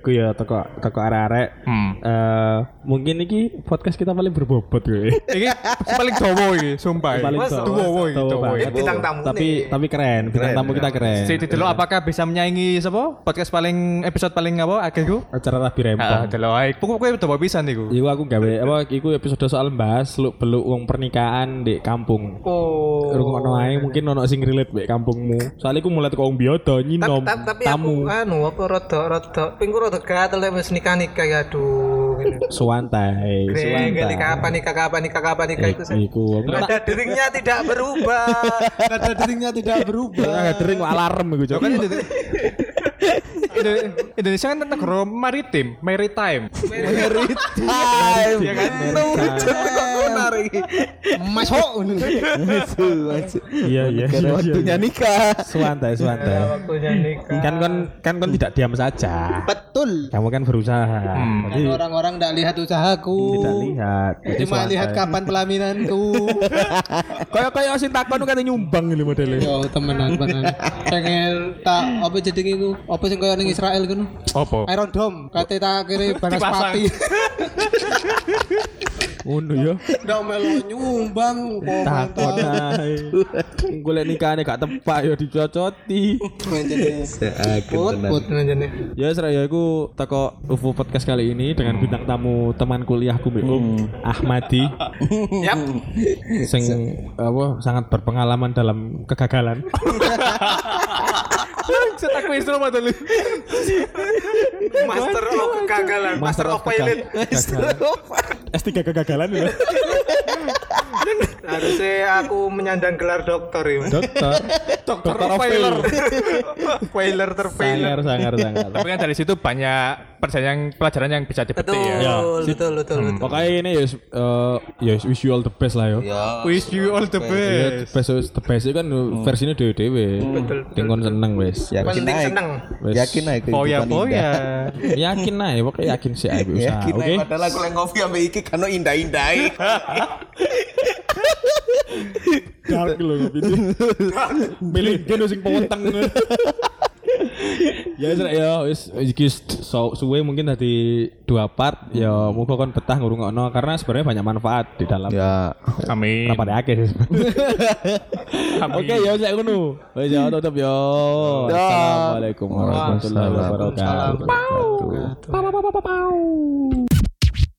Iku ya toko toko arek-arek. Hmm. Eh mungkin iki podcast kita paling berbobot gue. Ini paling cowok ini, sumpah. paling Mas, duwowo banget. ini. Bintang tamu Tapi tapi keren. Bintang tamu kita keren. Si lo apakah bisa menyaingi siapa? Podcast paling episode paling apa? Akhirku? Acara rapi rempong. Ah, delo ae. Pokoknya udah bisa nih gue. Iku aku gawe apa iku episode soal bahas lu beluk wong pernikahan di kampung. Oh. Rungokno ae mungkin ono sing relate mbek kampungmu. Soalnya aku mulai teko wong biodo nyinom Ta- ta- tapi tamu aku anu apa rada rada pingku rada gatel wis nikah nikah ya aduh suwantai, Greng, suwantai. nikah apa nikah kapan nikah kapan nikah itu saya. Iku Nada deringnya tidak berubah. Nada deringnya tidak berubah. Nggak dering alarm iku cok. Indo- Indonesia kan negara maritim, maritime. Maritime. Iya kan? Masuk. Iya iya. Karena waktunya nikah. Suwantai, suwantai. Waktunya nikah. Kan kan kan kan tidak diam saja. Betul. Kamu kan berusaha. Jadi Dan orang-orang tidak lihat usahaku. tidak lihat. Jadi Cuma lihat kapan pelaminanku. Kayak kayak asin takon kan nyumbang ini modelnya. Yo temenan temenan. Pengen tak apa jadi iku? Apa sing koyo ning Israel ngono? Apa? Iron Dome, kate tak kiri Banaspati. Ngono ya. Ndak melu nyumbang Takon komentar. ae. Golek nikahane gak tepak ya dicocoti. Put put Menjane. Ya Sra ya aku teko UFO podcast kali ini dengan bintang tamu teman kuliahku Mbak Om Ahmadi Yap. sing apa sangat berpengalaman dalam kegagalan. Saya tak kuis rumah dulu. Master of kegagalan, Master of pilot. S3 kegagalan ya. Harusnya aku menyandang gelar dokter ya. Dokter. Dokter of fail. Pilot terfailure. Sangar sangar sangar. Tapi kan dari situ banyak perjalanan pelajaran yang bisa dipetik Betul, ya. Ya. betul, betul, betul. Pokoknya ini ya eh, ya wish you all the best lah yo. Wish you all the Ya, the best. best wis the best itu kan versinya dewe-dewe. Betul, Tingkon seneng wis. Yakin Penting naik. seneng. Wis. Yakin naik. Poya poya. Yakin aja, pokoknya yakin sih aja usaha. Yakin Oke. naik. Padahal aku lagi ngopi sampai iki kan indah-indah. Dark lho ngopi ini. Milih gen sing peweteng. Ya wis ya wis iki suwe mungkin tadi dua part ya muga kon betah ngurungokno karena sebenarnya banyak manfaat di dalam Ya. Amin. Rapade akeh sih. Oke ya wis ngono. Wis ya tutup ya. Assalamualaikum warahmatullahi wabarakatuh.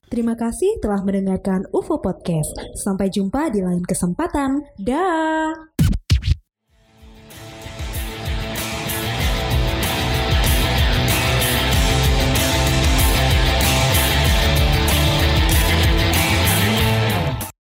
Terima kasih telah mendengarkan UFO Podcast. Sampai jumpa di lain kesempatan. Dah.